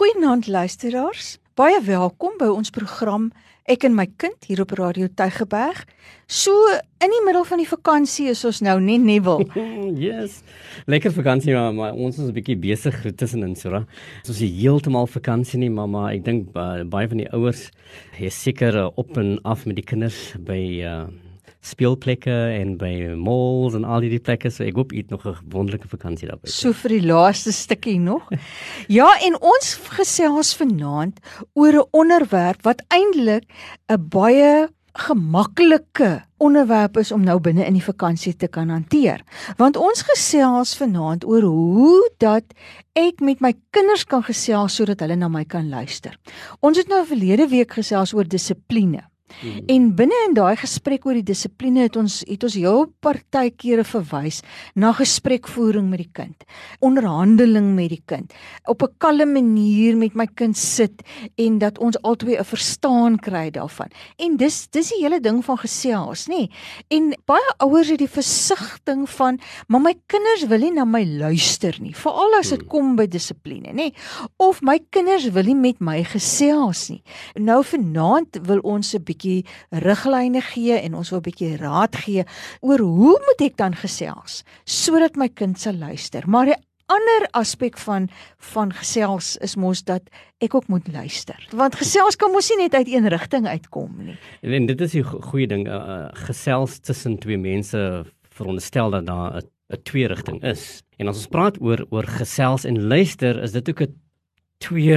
Goeienaand luisteraars. Baie welkom by ons program Ek en my kind hier op Radio Tygerberg. So in die middel van die vakansie is ons nou nie Neville. yes. Lekker vakansie maar, maar ons is 'n bietjie besig tussenin so. Ons is heeltemal vakansie nie, mamma. Ek dink baie van die ouers is seker op en af met die kinders by uh speelplekke en by malls en al die plekke so ek hoop het nog 'n wonderlike vakansie daar by. So vir die laaste stukkie nog. ja, en ons gesels vanaand oor 'n onderwerp wat eintlik 'n baie gemaklike onderwerp is om nou binne in die vakansie te kan hanteer. Want ons gesels vanaand oor hoe dat ek met my kinders kan gesels sodat hulle na my kan luister. Ons het nou verlede week gesels oor dissipline. Hmm. En binne in daai gesprek oor die dissipline het ons het ons heel partykeere verwys na gesprekvoering met die kind, onderhandeling met die kind, op 'n kalme manier met my kind sit en dat ons albei 'n verstaan kry daarvan. En dis dis die hele ding van gesels, nê? En baie ouers het die versigtiging van, "Maar my kinders wil nie na my luister nie, veral as dit hmm. kom by dissipline, nê? Of my kinders wil nie met my gesels nie." Nou vanaand wil ons 'n bietjie riglyne gee en ons wil 'n bietjie raad gee oor hoe moet ek dan gesels sodat my kind sal luister. Maar die ander aspek van van gesels is mos dat ek ook moet luister. Want gesels kan mos nie net uit een rigting uitkom nie. En, en dit is 'n goeie ding, uh, gesels tussen twee mense veronderstel dat daar 'n 'n twee rigting is. En as ons praat oor oor gesels en luister, is dit ook 'n twee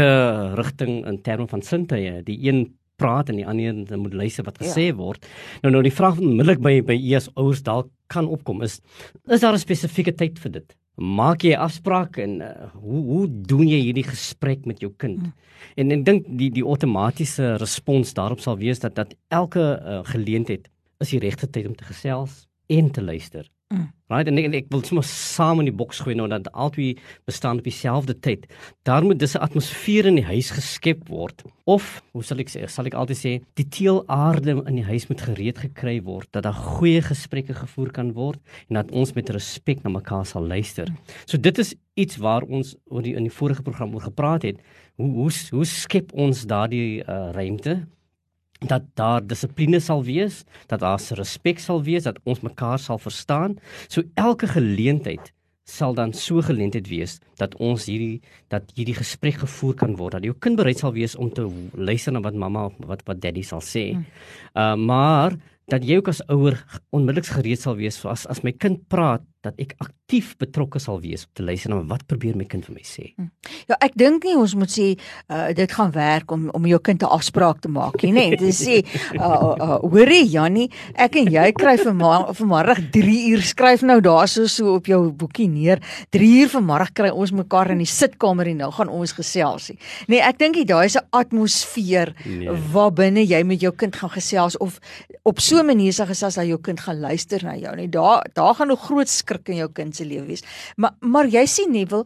rigting in terme van sintuie. Die een praat en die ander moet luister wat gesê ja. word. Nou nou die vraag onmiddellik by by eers ouers dalk kan opkom is is daar 'n spesifieke tyd vir dit? Maak jy afspraak en uh, hoe hoe doen jy hierdie gesprek met jou kind? Hmm. En ek dink die die outomatiese respons daarop sal wees dat dat elke uh, geleentheid is die regte tyd om te gesels en te luister. Mm. Right en ek, en ek wil sommer saam in die boks gooi nou dat albei bestaan op dieselfde tyd. Daar moet dis 'n atmosfeer in die huis geskep word of hoe sal ek sê, sal ek altyd sê, die teelaarde in die huis moet gereed gekry word dat daar goeie gesprekke gevoer kan word en dat ons met respek na mekaar sal luister. So dit is iets waar ons oor die in die vorige program oor gepraat het. Hoe hoe hoe skep ons daardie uh, ruimte dat daar dissipline sal wees, dat daar respek sal wees, dat ons mekaar sal verstaan. So elke geleentheid sal dan so geleentheid wees dat ons hierdie dat hierdie gesprek gevoer kan word. Dat jou kind bereid sal wees om te luister na wat mamma of wat wat daddy sal sê. Hmm. Uh maar dat jy ook as ouer onmiddellik gereed sal wees vir as as my kind praat dat ek aktief betrokke sal wees om te luister na wat probeer my kind vir my sê. Hm. Ja, ek dink nie ons moet sê uh, dit gaan werk om om jou kind 'n afspraak te maak nie, nee, dit sê uh, uh, hoorie Jannie, ek en jy kry vir vanmiddag 3 uur skryf nou daarso so op jou boekie neer. 3 uur vanmiddag kry ons mekaar in die sitkamer en nou gaan ons gesels. Nee, ek dink jy daai is 'n atmosfeer nee. waar binne jy met jou kind gaan gesels of op so 'n manier sal gesels dat jou kind gaan luister na jou. Nee, daar daar gaan 'n groot skrik in jou kind se lewe wees. Maar maar jy sien nie wil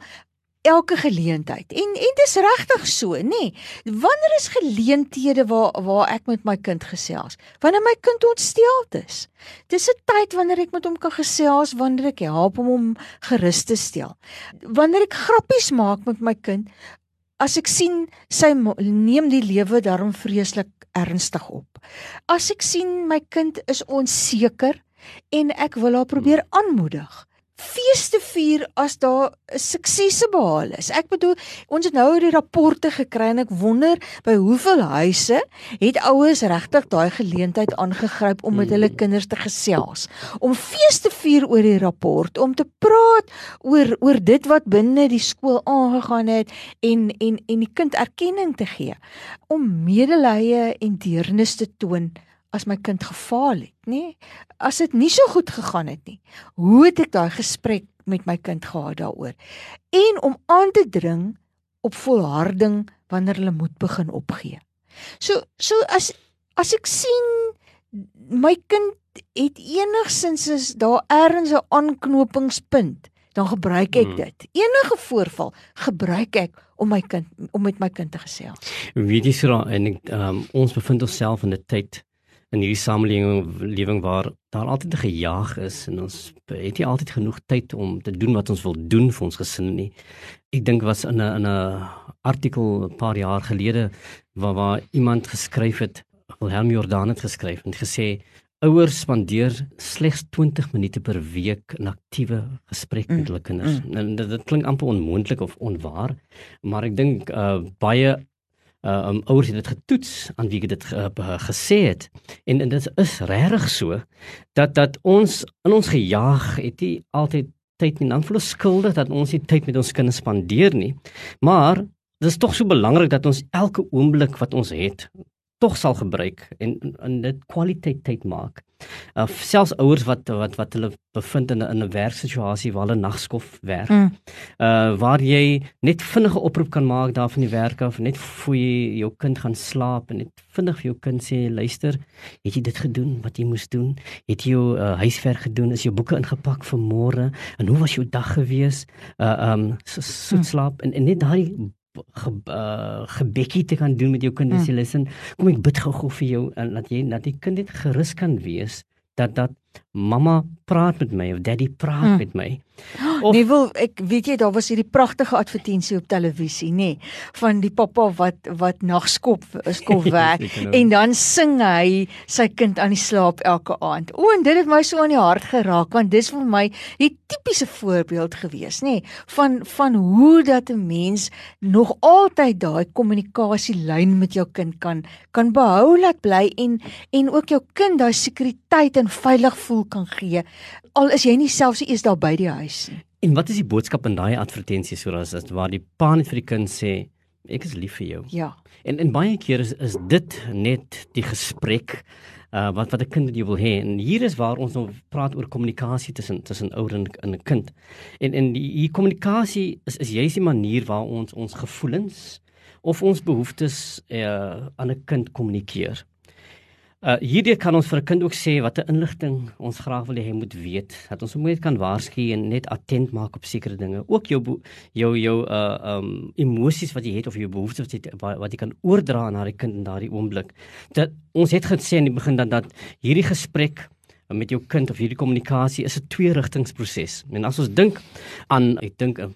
elke geleentheid. En en dis regtig so, nê? Nee. Wanneer is geleenthede waar waar ek met my kind gesels? Wanneer my kind ontsteld is. Dis 'n tyd wanneer ek met hom kan gesels, wanneer ek help hom om gerus te stel. Wanneer ek grappies maak met my kind, as ek sien sy neem die lewe daarom vreeslik ernstig op. As ek sien my kind is onseker en ek wil haar probeer aanmoedig feeste vier as daar suksese behaal is. Ek bedoel, ons het nou die rapporte gekry en ek wonder by hoeveel huise het ouers regtig daai geleentheid aangegryp om met hulle mm. kinders te gesels, om feeste vier oor die rapport, om te praat oor oor dit wat binne die skool aangegaan het en en en die kind erkenning te gee, om medelee en deernis te toon as my kind gefaal het, nê? As dit nie so goed gegaan het nie. Hoe het ek daai gesprek met my kind gehad daaroor? En om aan te dring op volharding wanneer hulle moet begin opgee. So so as as ek sien my kind het enigsins is daar ergens 'n aanknopingspunt, dan gebruik ek hmm. dit. Enige voorval gebruik ek om my kind om met my kind te gesels. Weet jy so en ek, um, ons bevind onsself in 'n tyd in hierdie samelewing waar daar altyd 'n gejaag is en ons het nie altyd genoeg tyd om te doen wat ons wil doen vir ons gesin nie. Ek dink was in 'n in 'n artikel 'n paar jaar gelede waar waar iemand geskryf het, Wilhelm Jordan het geskryf en gesê ouers spandeer slegs 20 minute per week in aktiewe gesprek met mm, hulle kinders. Mm. En dit, dit klink amper onmoontlik of onwaar, maar ek dink uh, baie uh um, ouers het dit getoets aan wie dit uh, gesê het en, en dit is regtig so dat dat ons in ons gejaag het nie altyd tyd nie dan voel ons skuldig dat ons nie tyd met ons kinders spandeer nie maar dit is tog so belangrik dat ons elke oomblik wat ons het tog sal gebruik en en dit kwaliteit tyd maak. Uh selfs ouers wat wat wat hulle bevind in 'n in 'n werksituasie waar hulle nagskof werk. Mm. Uh waar jy net vinnige oproep kan maak daar van die werk af, net voor jy jou kind gaan slaap en net vinnig vir jou kind sê luister, het jy dit gedoen wat jy moes doen? Het jy jou uh, huiswerk gedoen? Is jou boeke ingepak vir môre? En hoe was jou dag gewees? Uh um so, so mm. slaap en, en net daai ge, uh, gebekkie te kan doen met jou kinders mm. listen kom ek bid gou-gou vir jou en dat jy dat die kind net gerus kan wees dat dat mamma praat met my of daddy praat mm. met my Of, nee, wil ek weet jy daar was hierdie pragtige advertensie op televisie, nê, nee, van die pappa wat wat nagskop skof werk en dan sing hy sy kind aan die slaap elke aand. O, en dit het my so aan die hart geraak want dis vir my die tipiese voorbeeld gewees, nê, nee, van van hoe dat 'n mens nog altyd daai kommunikasielyn met jou kind kan kan behou laat bly en en ook jou kind daai sekuriteit en veilig voel kan gee al is jy nie selfs eers daar by die huis nie. En wat is die boodskap in daai advertensie soos dit waar die pa net vir die kind sê ek is lief vir jou. Ja. En en baie kere is, is dit net die gesprek uh wat wat 'n kind jy wil hê. En hier is waar ons nou praat oor kommunikasie tussen tussen ouer en 'n kind. En en die hier kommunikasie is is juist die manier waar ons ons gevoelens of ons behoeftes uh aan 'n kind kommunikeer. Uh hierdie kan ons vir 'n kind ook sê watter inligting ons graag wil hê hy moet weet, dat ons hom net kan waarsku en net attent maak op sekere dinge. Ook jou jou jou uh um emosies wat jy het of jou behoeftes wat jy wat jy kan oordra aan daardie kind in daardie oomblik. Dat ons het gesê in die begin dat dat hierdie gesprek met jou kind of hierdie kommunikasie is 'n twee-rigtingsproses. En as ons dink aan ek dink uh,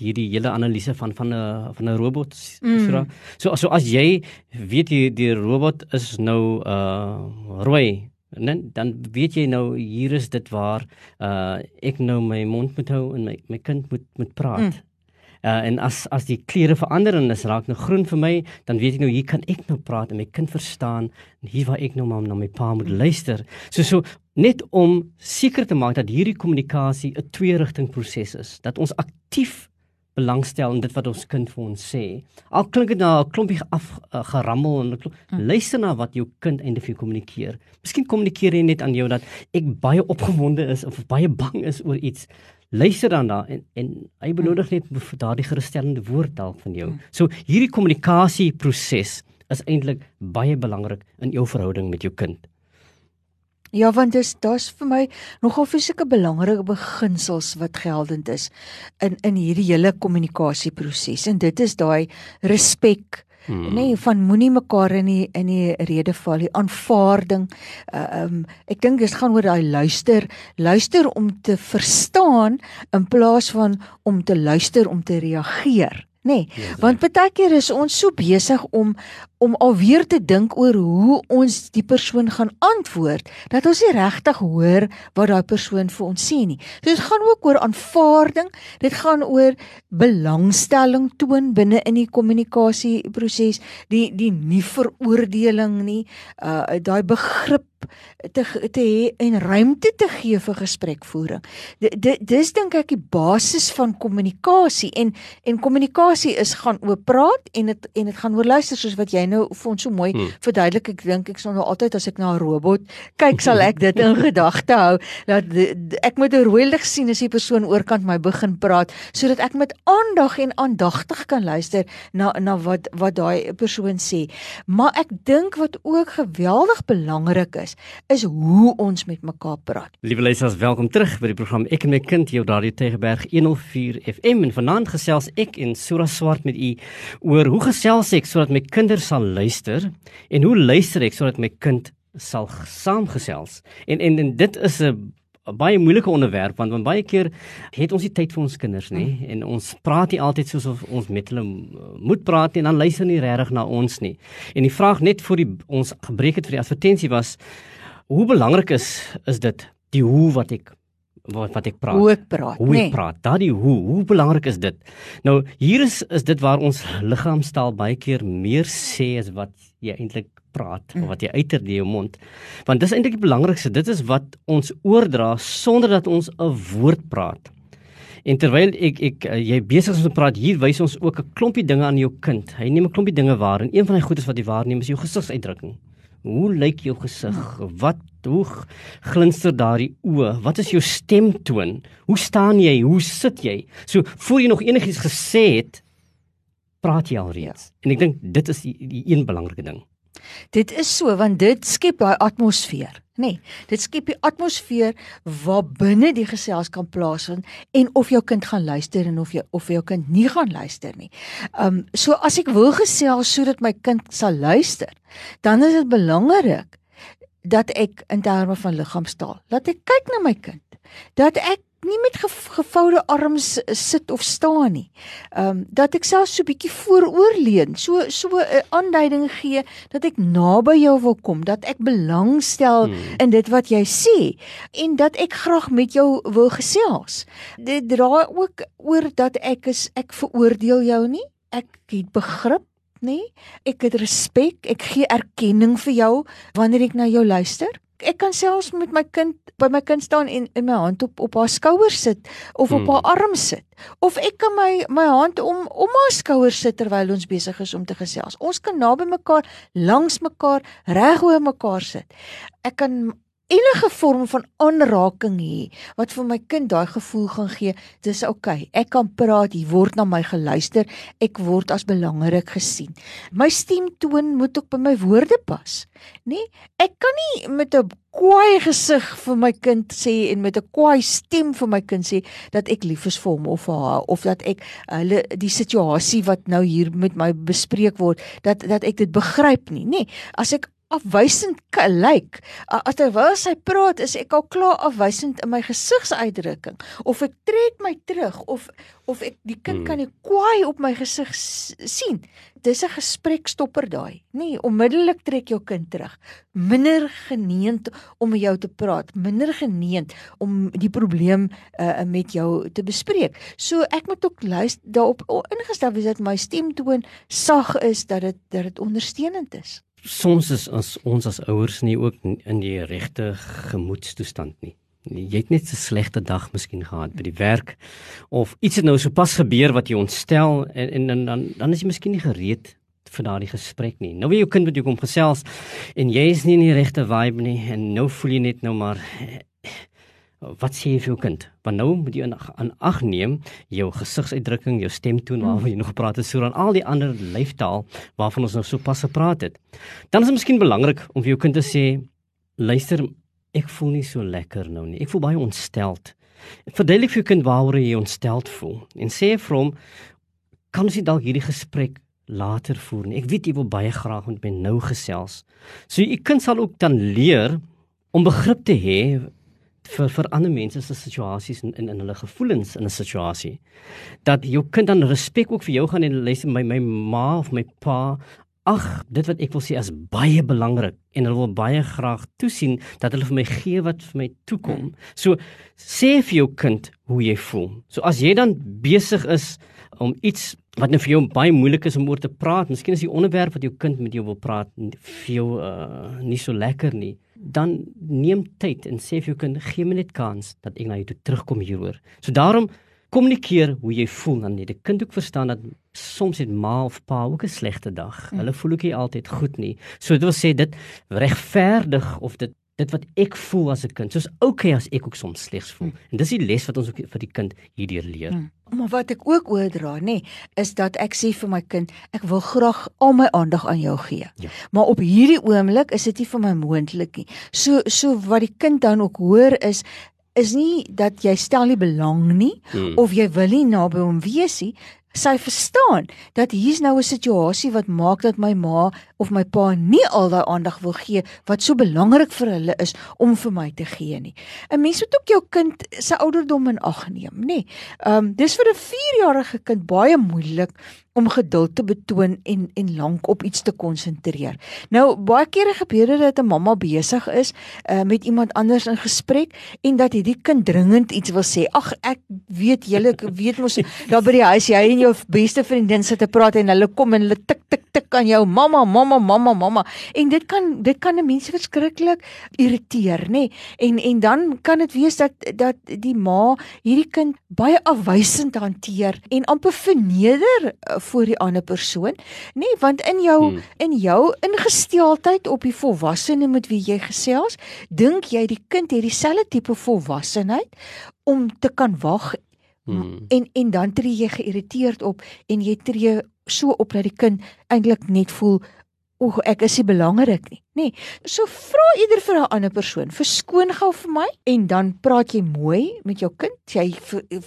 hierdie hele analise van van 'n van 'n robot mm. so so as jy weet jy die robot is nou uh rooi en dan weet jy nou hier is dit waar uh ek nou my mond moet hou en my my kind moet moet praat mm. Uh, en as as die kleure verander en dit raak nou groen vir my, dan weet ek nou hier kan ek nou praat en my kind verstaan en hier waar ek nou maar na my pa moet luister. So so net om seker te maak dat hierdie kommunikasie 'n twee-rigting proses is, dat ons aktief belangstel in dit wat ons kind vir ons sê. Al klink dit na 'n klompie afgerammel uh, en klomp, hmm. luister na wat jou kind eintlik vir jou kommunikeer. Miskien kommunikeer hy net aan jou dat ek baie opgewonde is of baie bang is oor iets. Luister dan daar en en hy benodig net daardie gerusstellende woord dalk van jou. Hmm. So hierdie kommunikasie proses is eintlik baie belangrik in jou verhouding met jou kind. Ja, want dis daar's vir my nogal fisieke belangrike beginsels wat geldend is in in hierdie hele kommunikasieproses en dit is daai respek Hmm. Nee, van moenie mekaar in die in die rede val, die aanvaarding. Uh, um ek dink dit gaan oor daai luister, luister om te verstaan in plaas van om te luister om te reageer. Nee, ja, want baie keer is ons so besig om om alweer te dink oor hoe ons die persoon gaan antwoord dat ons nie regtig hoor wat daai persoon vir ons sê nie. So dit gaan ook oor aanvaarding, dit gaan oor belangstelling toon binne in die kommunikasieproses, die die nie veroordeling nie, uh daai begrip te te hê en ruimte te gee vir gesprekvoering. Dit dis dink ek die basis van kommunikasie en en kommunikasie is gaan oor praat en dit en dit gaan oor luister soos wat jy nou vir ons so mooi hmm. verduidelik. Ek dink ek sal nou altyd as ek na 'n robot kyk, sal ek dit in gedagte hou dat ek moet 'n rooi lig sien as die persoon oorkant my begin praat sodat ek met aandag en aandagtig kan luister na na wat wat daai persoon sê. Maar ek dink wat ook geweldig belangrik is, is hoe ons met mekaar praat. Liewe luisters, welkom terug by die program Ek en my kind hier op Radio Tegeberg 104 FM en vanaand gesels ek en Sura Swart met u oor hoe gesels ek sodat my kinders sal luister en hoe luister ek sodat my kind sal saamgesels. En en, en dit is 'n baie moeilike onderwerp want want baie keer het ons nie tyd vir ons kinders nie mm. en ons praat nie altyd soos of ons met hulle moet praat nie en dan luister nie regtig na ons nie. En die vraag net vir die ons gebreek het vir die advertensie was hoe belangrik is is dit die hoe wat ek wat wat ek praat. Hoe ek praat. Hoe nee. ek praat. Daardie hoe, hoe belangrik is dit? Nou hier is is dit waar ons liggaamstaal baie keer meer sê as wat jy eintlik praat of wat jy uiter deur jou mond. Want dis eintlik die belangrikste. Dit is wat ons oordra sonder dat ons 'n woord praat. En terwyl ek ek eh, jy besig is om te praat, hier wys ons ook 'n klompie dinge aan jou kind. Hy neem 'n klompie dinge waar en een van die goedes wat hy waarneem is jou gesigsuitdrukking. Hoe lyk jou gesig? Wat hoe glinster daardie oë? Wat is jou stemtoon? Hoe staan jy? Hoe sit jy? So voor jy nog enigiets gesê het, praat jy alreeds. Ja. En ek dink dit is die, die een belangrike ding. Dit is so want dit skep daai atmosfeer, nê. Nee, dit skep die atmosfeer waar binne die gesels kan plaasvind en of jou kind gaan luister en of jy of jou kind nie gaan luister nie. Um so as ek wil gesels sodat my kind sal luister, dan is dit belangrik dat ek in terme van liggaamstaal, laat ek kyk na my kind. Dat ek nie met gevoude arms sit of staan nie. Ehm um, dat ek self so bietjie vooroorleun, so so 'n aanduiding gee dat ek naby jou wil kom, dat ek belangstel hmm. in dit wat jy sê en dat ek graag met jou wil gesels. Dit dra ook oor dat ek is ek veroordeel jou nie. Ek het begrip nê? Ek het respek, ek gee erkenning vir jou wanneer ek na jou luister ek kan selfs met my kind by my kind staan en in my hand op op haar skouer sit of op hmm. haar arm sit of ek kan my my hand om om haar skouer sit terwyl ons besig is om te gesels. Ons kan naby mekaar, langs mekaar, reg oor mekaar sit. Ek kan enige vorm van aanraking hê wat vir my kind daai gevoel gaan gee, dis oukei. Okay. Ek kan praat, hier word na my geluister, ek word as belangrik gesien. My stemtoon moet ook by my woorde pas, nê? Nee? Ek kan nie met 'n kwaai gesig vir my kind sê en met 'n kwaai stem vir my kind sê dat ek lief is vir hom of vir haar of dat ek hulle die situasie wat nou hier met my bespreek word dat dat ek dit begryp nie nê nee, as ek afwysend lyk. As terwyl sy praat, is ek al klaar afwysend in my gesigsuitdrukking of ek trek my terug of of ek die kind hmm. kan nie kwaai op my gesig sien. Dis 'n gesprekstopper daai. Nee, onmiddellik trek jou kind terug. Minder geneend om met jou te praat, minder geneend om die probleem uh, met jou te bespreek. So ek moet ook luister daarop ingestel wees dat my stemtoon sag is dat dit dat dit ondersteunend is soms is as ons as ouers nie ook in die regte gemoedstoestand nie. Jy het net 'n slegte dag miskien gehad by die werk of iets het nou sopas gebeur wat jou ontstel en en, en dan dan is jy miskien nie gereed vir daardie gesprek nie. Nou wie jou kind met jou kom gesels en jy is nie in die regte vibe nie en nou voel jy net nou maar wat sê jy vir jou kind? Want nou moet jy aan ag neem jou gesigsuitdrukking, jou stemtoon hmm. waaroor jy nog gepraat het, soos aan al die ander lyfstaal waarvan ons nou so pas gepraat het. Dan is dit miskien belangrik om vir jou kind te sê, luister, ek voel nie so lekker nou nie. Ek voel baie ontsteld. Verduidelik vir jou kind waaroor jy ontsteld voel en sê vir hom, kan ons nie dalk hierdie gesprek later voer nie. Ek weet jy wil baie graag met my nou gesels. So u kind sal ook dan leer om begrip te hê vir vir ander mense se situasies in, in in hulle gevoelens in 'n situasie dat jou kind dan respek ook vir jou gaan en luister my my ma of my pa ag dit wat ek wil sê is baie belangrik en hulle wil baie graag toesien dat hulle vir my gee wat vir my toekom. So sê vir jou kind hoe jy voel. So as jy dan besig is om iets wat nou vir jou baie moeilik is om oor te praat miskien is die onderwerp wat jou kind met jou wil praat vir jou uh, nie so lekker nie dan neem tyd en sê vir jou kind gee my net kans dat ek na jou toe terugkom hieroor. So daarom kommunikeer hoe jy voel dan net. Die kind ook verstaan dat soms het ma of pa ook 'n slegte dag. Hmm. Hulle voel ook nie altyd goed nie. So dit wil sê dit regverdig of dit dit wat ek voel as 'n kind. Soos okay as ek ook soms slegs voel. Hmm. En dis die les wat ons ook vir die kind hierdeur leer. Hmm. Maar wat ek ook oordra, nê, nee, is dat ek sê vir my kind, ek wil graag al my aandag aan jou gee. Ja. Maar op hierdie oomblik is dit nie vir my moontlik nie. So so wat die kind dan ook hoor is is nie dat jy stel nie belang nie hmm. of jy wil nie naby hom wees nie. Sy verstaan dat hier's nou 'n situasie wat maak dat my ma of my pa nie al daai aandag wil gee wat so belangrik vir hulle is om vir my te gee nie. 'n Mens moet ook jou kind se ouderdom in ag neem, nê. Ehm um, dis vir 'n 4-jarige kind baie moeilik om geduld te betoon en en lank op iets te konsentreer. Nou baie kere gebeur dit dat 'n mamma besig is uh, met iemand anders in gesprek en dat hierdie kind dringend iets wil sê. Ag ek weet julle weet mos daar by die huis jy en jou beste vriendin sit te praat en hulle kom en hulle tik tik tik aan jou mamma mamma mamma mamma en dit kan dit kan 'n mens verskriklik irriteer nê nee? en en dan kan dit wees dat dat die ma hierdie kind baie afwysend hanteer en amper verneder uh, voor die ander persoon, nê, nee, want in jou hmm. in jou ingesteldheid op die volwassene met wie jy gesels, dink jy die kind het dieselfde tipe volwassenheid om te kan wag hmm. en en dan tree jy geïrriteerd op en jy tree so op dat die kind eintlik net voel Oek ek is nie belangrik nie. Nee. So vra eerder vir 'n ander persoon, verskoon gou vir my en dan praat jy mooi met jou kind. Jy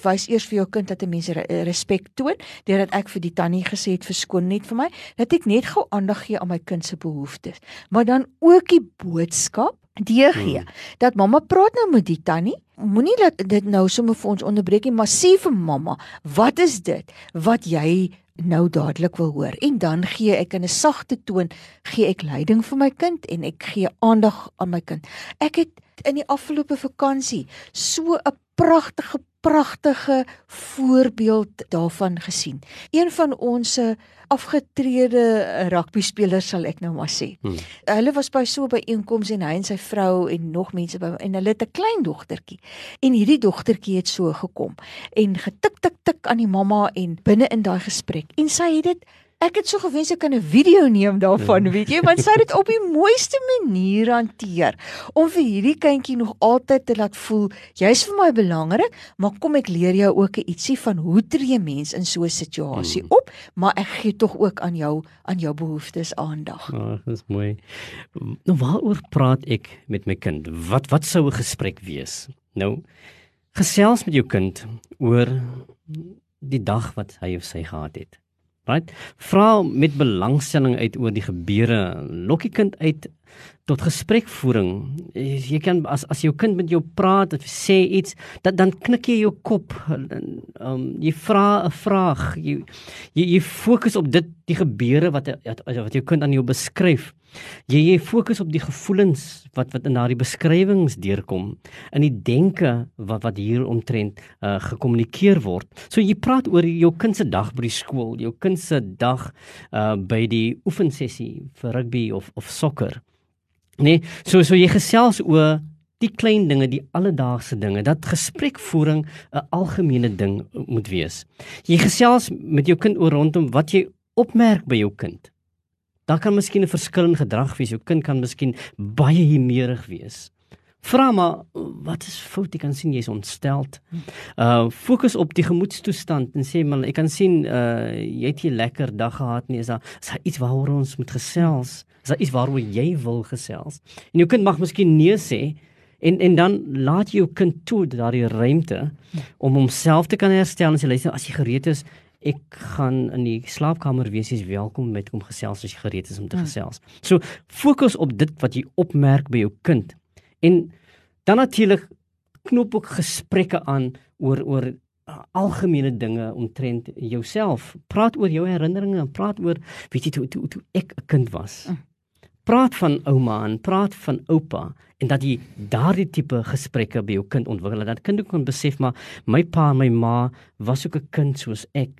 wys eers vir jou kind dat 'n mens respek toon deurdat ek vir die tannie gesê het verskoon net vir my, dat ek net gou aandag gee aan my kind se behoeftes. Maar dan ook die boodskap DG hmm. dat mamma praat nou met die tannie. Moenie dat dit nou sommer vir ons onderbreek nie, maar sê vir mamma, wat is dit wat jy nou dadelik wil hoor en dan gee ek in 'n sagte toon gee ek leiding vir my kind en ek gee aandag aan my kind. Ek het in die afgelope vakansie so 'n pragtige pragtige voorbeeld daarvan gesien. Een van ons afgetrede rugby spelers sal ek nou maar sê. Hmm. Hulle was by so by einkoms en hy en sy vrou en nog mense by en hulle het 'n klein dogtertjie. En hierdie dogtertjie het so gekom en getik tik tik aan die mamma en binne in daai gesprek en sy het dit Ek het so gewens ek kan 'n video neem daarvan, ja. weet jy, want sy het dit op die mooiste manier hanteer om vir hierdie kindjie nog altyd te laat voel jy's vir my belangrik, maar kom ek leer jou ook 'n ietsie van hoe tree mens in so 'n situasie hmm. op, maar ek gee tog ook aan jou aan jou behoeftes aandag. Ag, oh, dis mooi. Nou waaroor praat ek met my kind? Wat wat sou 'n gesprek wees? Nou gesels met jou kind oor die dag wat hy of sy gehad het. Right? Vra met belangstelling uit oor die gebeure. Lokkie kind uit tot gesprekvoering. Jy kan as as jou kind met jou praat of sê iets, dat, dan knik jy jou kop. Um jy vra 'n vraag. Jy, jy jy fokus op dit die gebeure wat, wat jou kind aan jou beskryf. Jy jy fokus op die gevoelens wat wat in daardie beskrywings deurkom in die denke wat wat hier omtrent uh, gekommunikeer word. So jy praat oor jou kind se dag by die skool, jou kind se dag uh, by die oefensessie vir rugby of of sokker. Nee, so so jy gesels oor die klein dinge, die alledaagse dinge, dat gesprekvoering 'n algemene ding moet wees. Jy gesels met jou kind oor rondom wat jy opmerk by jou kind. Daar kan miskien 'n verskil in gedrag wees. Jou kind kan miskien baie humeurig wees. Vra maar wat is fout? Jy kan sien jy's ontsteld. Uh fokus op die gemoedstoestand en sê maar ek kan sien uh jy het 'n lekker dag gehad nie. Is daar is daar iets waaroor ons moet gesels? Is daar iets waaroor jy wil gesels? En jou kind mag miskien nee sê en en dan laat jy jou kind toe daardie ruimte om homself te kan herstel en sê luister as jy gereed is ek gaan in die slaapkamer wees jy's welkom met om gesels as jy gereed is om te hmm. gesels. So fokus op dit wat jy opmerk by jou kind. En dan natuurlik knoop ook gesprekke aan oor oor uh, algemene dinge omtrent jouself. Praat oor jou herinneringe, praat oor weet jy toe toe, toe ek 'n kind was. Hmm praat van ouma en praat van oupa en dat jy daardie tipe gesprekke by jou kind ontwikkel dat kind ook kan besef maar my pa en my ma was ook 'n kind soos ek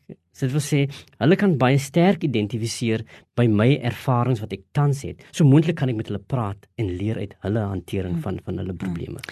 dit wil sê hulle kan baie sterk identifiseer by my ervarings wat ek tans het so moontlik kan ek met hulle praat en leer uit hulle hantering hmm. van van hulle probleme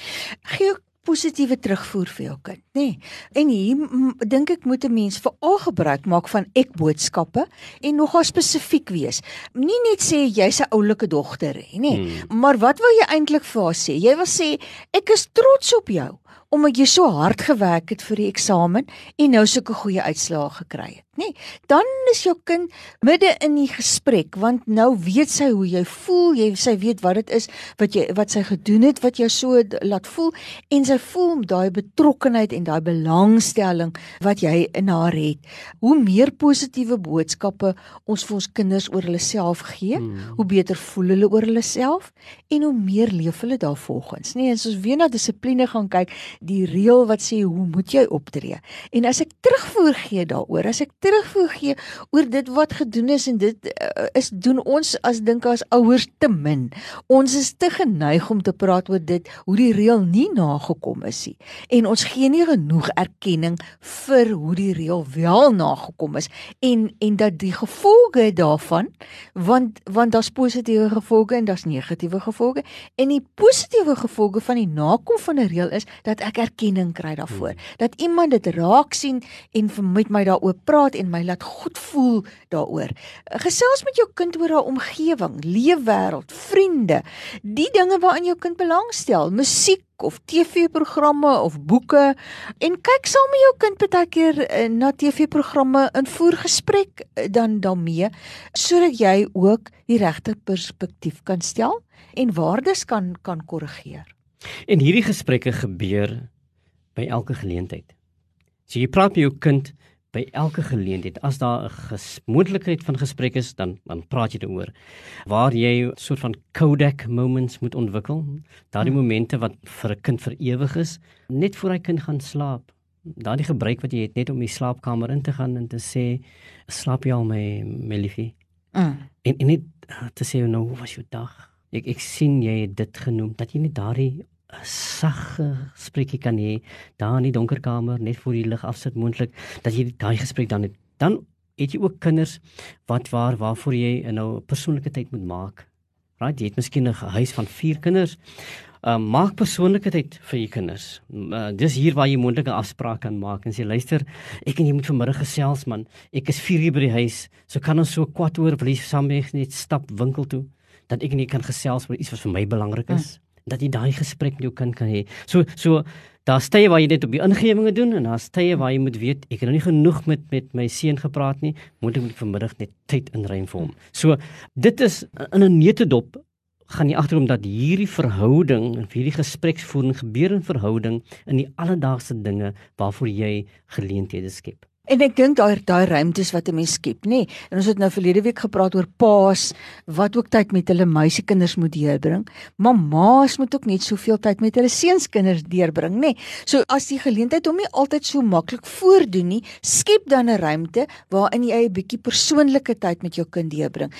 gee positiewe terugvoer vir jou kind, nê? Nee. En hier dink ek moet 'n mens veral gebruik maak van ek boodskappe en nogal spesifiek wees. Nie net sê jy's 'n oulike dogter, nê, nee. hmm. maar wat wil jy eintlik vir haar sê? Jy wil sê ek is trots op jou omdat jy so hard gewerk het vir die eksamen en nou sulke goeie uitslae gekry het, nê? Nee, dan is jou kind midde in die gesprek want nou weet sy hoe jy voel, jy sy weet wat dit is wat jy wat sy gedoen het wat jou so laat voel en sy voel daai betrokkenheid en daai belangstelling wat jy in haar het. Hoe meer positiewe boodskappe ons vir ons kinders oor hulle self gee, hmm. hoe beter voel hulle oor hulle self en hoe meer leef hulle daarvolgens. Nee, as ons weer na dissipline gaan kyk, die reël wat sê hoe moet jy optree? En as ek terugvoer gee daaroor, as ek terugvoer gee oor dit wat gedoen is en dit uh, is doen ons as dink as ouers te min. Ons is te geneig om te praat oor dit hoe die reël nie nagekom is nie. En ons gee nie genoeg erkenning vir hoe die reël wel nagekom is en en dat die gevolge daarvan want want daar's positiewe gevolge en daar's negatiewe gevolge en die positiewe gevolge van die nakom van 'n reël is dat ek erkenning kry daarvoor. Hmm. Dat iemand dit raak sien en met my daaroor praat en my laat goed voel daaroor. Gesels met jou kind oor haar omgewing, leefwêreld, vriende, die dinge waaraan jou kind belangstel, musiek of TV-programme of boeke en kyk saam met jou kind baie keer eh, na TV-programme in voorgesprek eh, dan daarmee sodat jy ook die regte perspektief kan stel en waardes kan kan korrigeer. En hierdie gesprekke gebeur by elke geleentheid. So jy praat met jou kind by elke geleentheid as daar 'n moontlikheid van gesprek is dan dan praat jy daaroor waar jy soort van kodak moments moet ontwikkel daardie hmm. momente wat vir 'n kind vir ewig is net voor hy kind gaan slaap daardie gebruik wat jy het net om die slaapkamer in te gaan en te sê slaap jy al my my liefie hmm. en, en net uh, te sê nou hoe was jou dag ek ek sien jy het dit genoem dat jy net daardie 'n sagge spreekie kan hê daar in die donker kamer net voor die lig afsit moontlik dat jy daai gesprek dan het dan het jy ook kinders wat waar waarvoor jy 'n nou persoonlike tyd moet maak. Right, jy het miskien 'n huis van 4 kinders. Uh, maak persoonlike tyd vir jou kinders. Uh, dis hier waar jy moontlike afsprake kan maak en sê luister, ek en jy moet vanmiddag gesels man. Ek is 4 uur by die huis. So kan ons so kwart oor jy saam net stap winkel toe dat ek en jy kan gesels oor iets wat vir my belangrik is. Mm dat jy daai gesprek met jou kind kan hê. So so daar's tye waar jy dit op die ingewinge doen en daar's tye waar jy moet weet ek het nog nie genoeg met met my seun gepraat nie, moet ek vanmiddag net tyd inruim vir hom. So dit is in 'n neutedop gaan jy agterkom dat hierdie verhouding en hierdie gespreksvoering gebeur in verhouding in die alledaagse dinge waarvoor jy geleenthede skep. En ek dink daai daai ruimtes wat 'n mens skep, nê. Nee. En ons het nou verlede week gepraat oor paas wat ook tyd met hulle meisiekinders moet deurbring. Mamma's moet ook net soveel tyd met hulle seunskinders deurbring, nê. Nee. So as die geleentheid hom nie altyd so maklik voordoen nie, skep dan 'n ruimte waarin jy 'n bietjie persoonlike tyd met jou kind deurbring.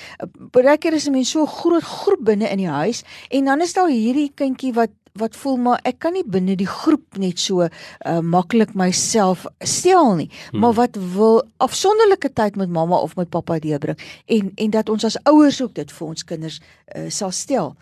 Baie keer is 'n mens so groot groep binne in die huis en dan is daar hierdie kindjie wat wat voel maar ek kan nie binne die groep net so uh, maklik myself stel nie hmm. maar wat wil afsonderlike tyd met mamma of met pappa deurbring en en dat ons as ouers ook dit vir ons kinders uh, sal stel.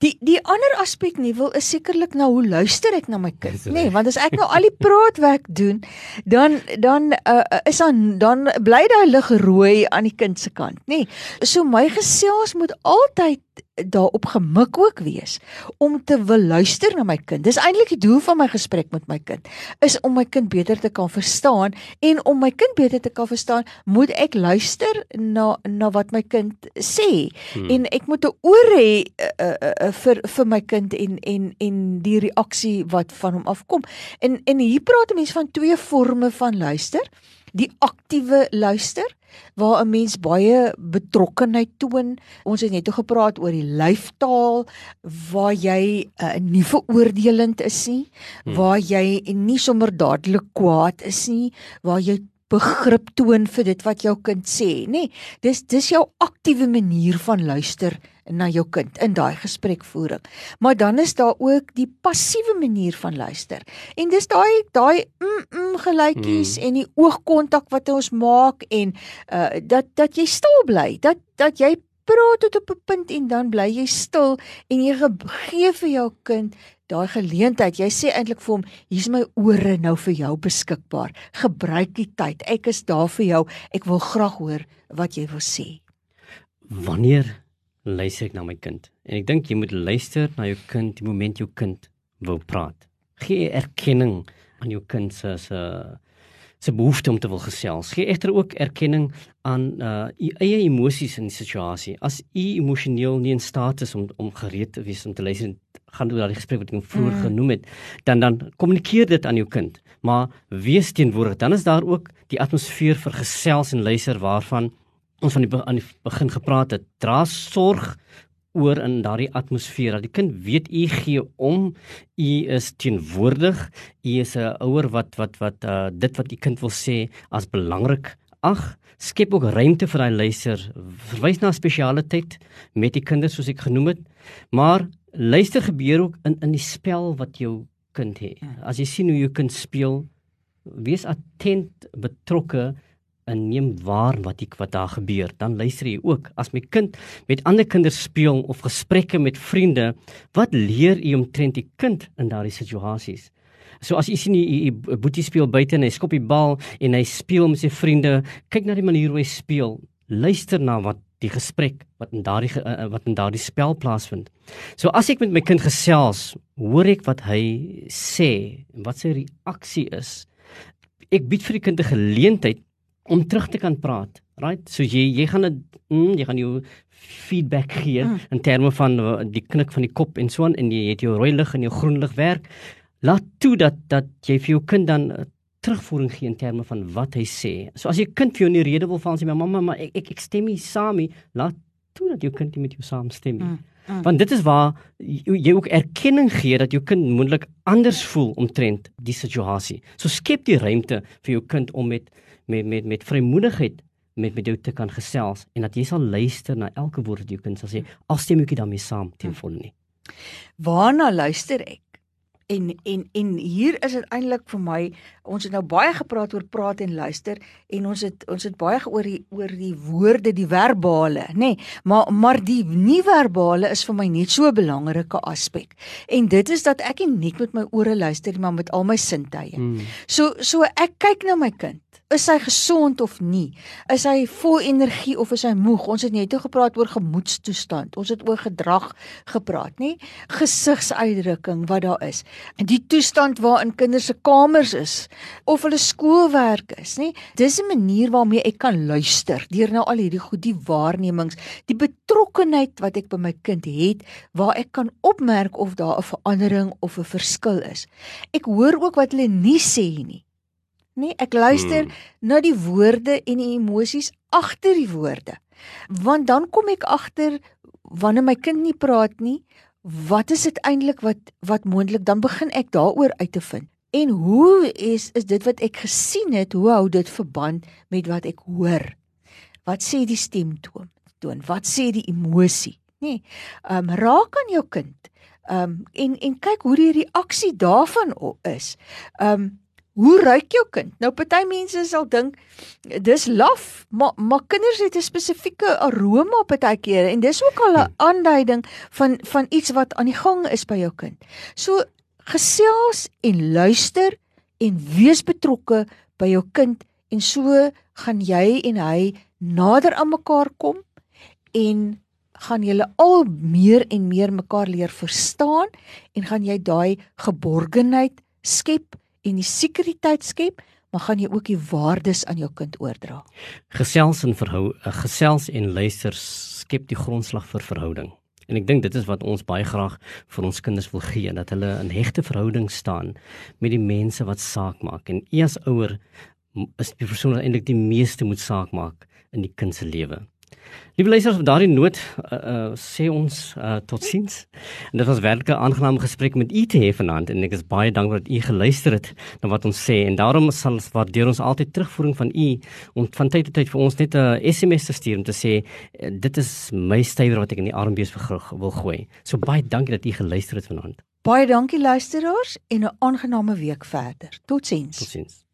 Die die ander aspek nie wil is sekerlik nou hoe luister ek na my kind nê nee, want as ek nou al die praatwerk doen dan dan uh, is dan dan bly daai lig rooi aan die kind se kant nê nee. so my gesels moet altyd daarop gemik ook wees om te wil luister na my kind. Dis eintlik die doel van my gesprek met my kind is om my kind beter te kan verstaan en om my kind beter te kan verstaan, moet ek luister na na wat my kind sê hmm. en ek moet 'n oor hê uh, uh, uh, vir vir my kind en en en die reaksie wat van hom afkom. En en hier praat 'n mens van twee forme van luister. Die aktiewe luister waar 'n mens baie betrokkenheid toon. Ons het net o gepraat oor die lyftaal waar jy uh, nie veroordelend is nie, hmm. waar jy nie sommer dadelik kwaad is nie, waar jy begrip toon vir dit wat jou kind sê, nê? Dis dis jou aktiewe manier van luister na jou kind in daai gesprekvoering. Maar dan is daar ook die passiewe manier van luister. En dis daai daai mm, mm geluitjies hmm. en die oogkontak wat ons maak en uh dat dat jy stil bly. Dat dat jy praat tot op 'n punt en dan bly jy stil en jy gee vir jou kind daai geleentheid. Jy sê eintlik vir hom, hier's my ore nou vir jou beskikbaar. Gebruik die tyd. Ek is daar vir jou. Ek wil graag hoor wat jy wil sê. Wanneer luister ek na my kind. En ek dink jy moet luister na jou kind die oomblik jou kind wil praat. Gee erkenning aan jou kind se se se behoefte om te wil gesels. Gee egter ook erkenning aan uh u eie emosies in die situasie. As u emosioneel nie in staat is om om gereed te wees om te luister, gaan oor daardie gesprek wat ek vroeër mm. genoem het, dan dan kommunikeer dit aan jou kind. Maar wees teenwoordig. Dan is daar ook die atmosfeer vir gesels en luister waarvan ons van die aan die begin gepraat het. Dra sorg oor in daardie atmosfeer. Dat die kind weet u gee om u is teenwoordig u is 'n ouer wat wat wat uh, dit wat u kind wil sê as belangrik. Ag skep ook ruimte vir daai luister. Verwys na spesiale tyd met die kinders soos ek genoem het. Maar luister gebeur ook in in die spel wat jou kind het. As jy sien hoe jou kind speel wees attent betrokke en neem waar wat ek wat daar gebeur, dan luister jy ook. As my kind met ander kinders speel of gesprekke met vriende, wat leer jy omtrent die kind in daardie situasies? So as jy sien die boetie speel buite en hy skop die bal en hy speel met sy vriende, kyk na die manier hoe hy speel. Luister na wat die gesprek wat in daardie eh, wat in daardie spel plaasvind. So as ek met my kind gesels, hoor ek wat hy sê en wat sy reaksie is. Ek bied vir die kind 'n geleentheid om terug te kan praat. Right? So jy jy gaan dit mm, jy gaan jou feedback gee mm. in terme van uh, die knik van die kop en so aan en jy het jou rooi lig en jou groen lig werk. Laat toe dat dat jy vir jou kind dan uh, terugvoering gee in terme van wat hy sê. So as jy kind vir jou nie rede wil van sê my mamma maar ek ek, ek stem nie saam nie, laat toe dat jou kind met jou saamstem. Mm. Mm. Want dit is waar jy ook erkenning gee dat jou kind moontlik anders voel omtrent die situasie. So skep die ruimte vir jou kind om met met met met vrymoedigheid met met jou te kan gesels en dat jy sal luister na elke woord wat jou kind sal sê al stem ek nie daarmee saam teen volle nie. Waarna luister ek? En en en hier is dit eintlik vir my ons het nou baie gepraat oor praat en luister en ons het ons het baie oor die oor die woorde die verbale nê nee, maar maar die nie verbale is vir my net so 'n belangrike aspek en dit is dat ek nie net met my ore luister maar met al my sintuie. Hmm. So so ek kyk na my kind is hy gesond of nie? Is hy vol energie of is hy moeg? Ons het net gepraat oor gemoedstoestand. Ons het oor gedrag gepraat, nê? Gesigsuitdrukking wat daar is. En die toestand waarin kinders se kamers is of hulle skoolwerk is, nê? Dis 'n manier waarmee ek kan luister deur nou al hierdie goed, die waarnemings, die betrokkenheid wat ek by my kind het waar ek kan opmerk of daar 'n verandering of 'n verskil is. Ek hoor ook wat hulle nie sê nie nie. Ek luister hmm. na die woorde en die emosies agter die woorde. Want dan kom ek agter wanneer my kind nie praat nie, wat is dit eintlik wat wat moontlik dan begin ek daaroor uit te vind. En hoe is is dit wat ek gesien het, hoe hou dit verband met wat ek hoor? Wat sê die stemtoon? Toon, wat sê die emosie? Nê? Nee, ehm um, raak aan jou kind. Ehm um, en en kyk hoe die reaksie daarvan is. Ehm um, Hoe ruik jou kind? Nou party mense sal dink dis laf, maar maar kinders het 'n spesifieke aroma partykeer en dis ook al 'n hmm. aanduiding van van iets wat aan die gang is by jou kind. So gesels en luister en wees betrokke by jou kind en so gaan jy en hy nader aan mekaar kom en gaan julle al meer en meer mekaar leer verstaan en gaan jy daai geborgenheid skep en die sekuriteit skep, maar gaan jy ook die waardes aan jou kind oordra. Gesels en verhou, eh, gesels en luister skep die grondslag vir verhouding. En ek dink dit is wat ons baie graag vir ons kinders wil gee, dat hulle in hegte verhouding staan met die mense wat saak maak. En u as ouer is die persoon wat eintlik die meeste moet saak maak in die kind se lewe. Liewe luisters, op daardie noot uh, uh, sê ons uh, totsiens. En dit was werklik 'n aangename gesprek met u te hê vanaand en ek is baie dankbaar dat u geluister het na wat ons sê en daarom sal ons waardeer ons altyd terugvoering van u om van tyd tot tyd vir ons net 'n SMS te stuur om te sê dit is my stywer wat ek in die armbees wil gooi. So baie dankie dat u geluister het vanaand. Baie dankie luisteraars en 'n aangename week verder. Totsiens. Totsiens.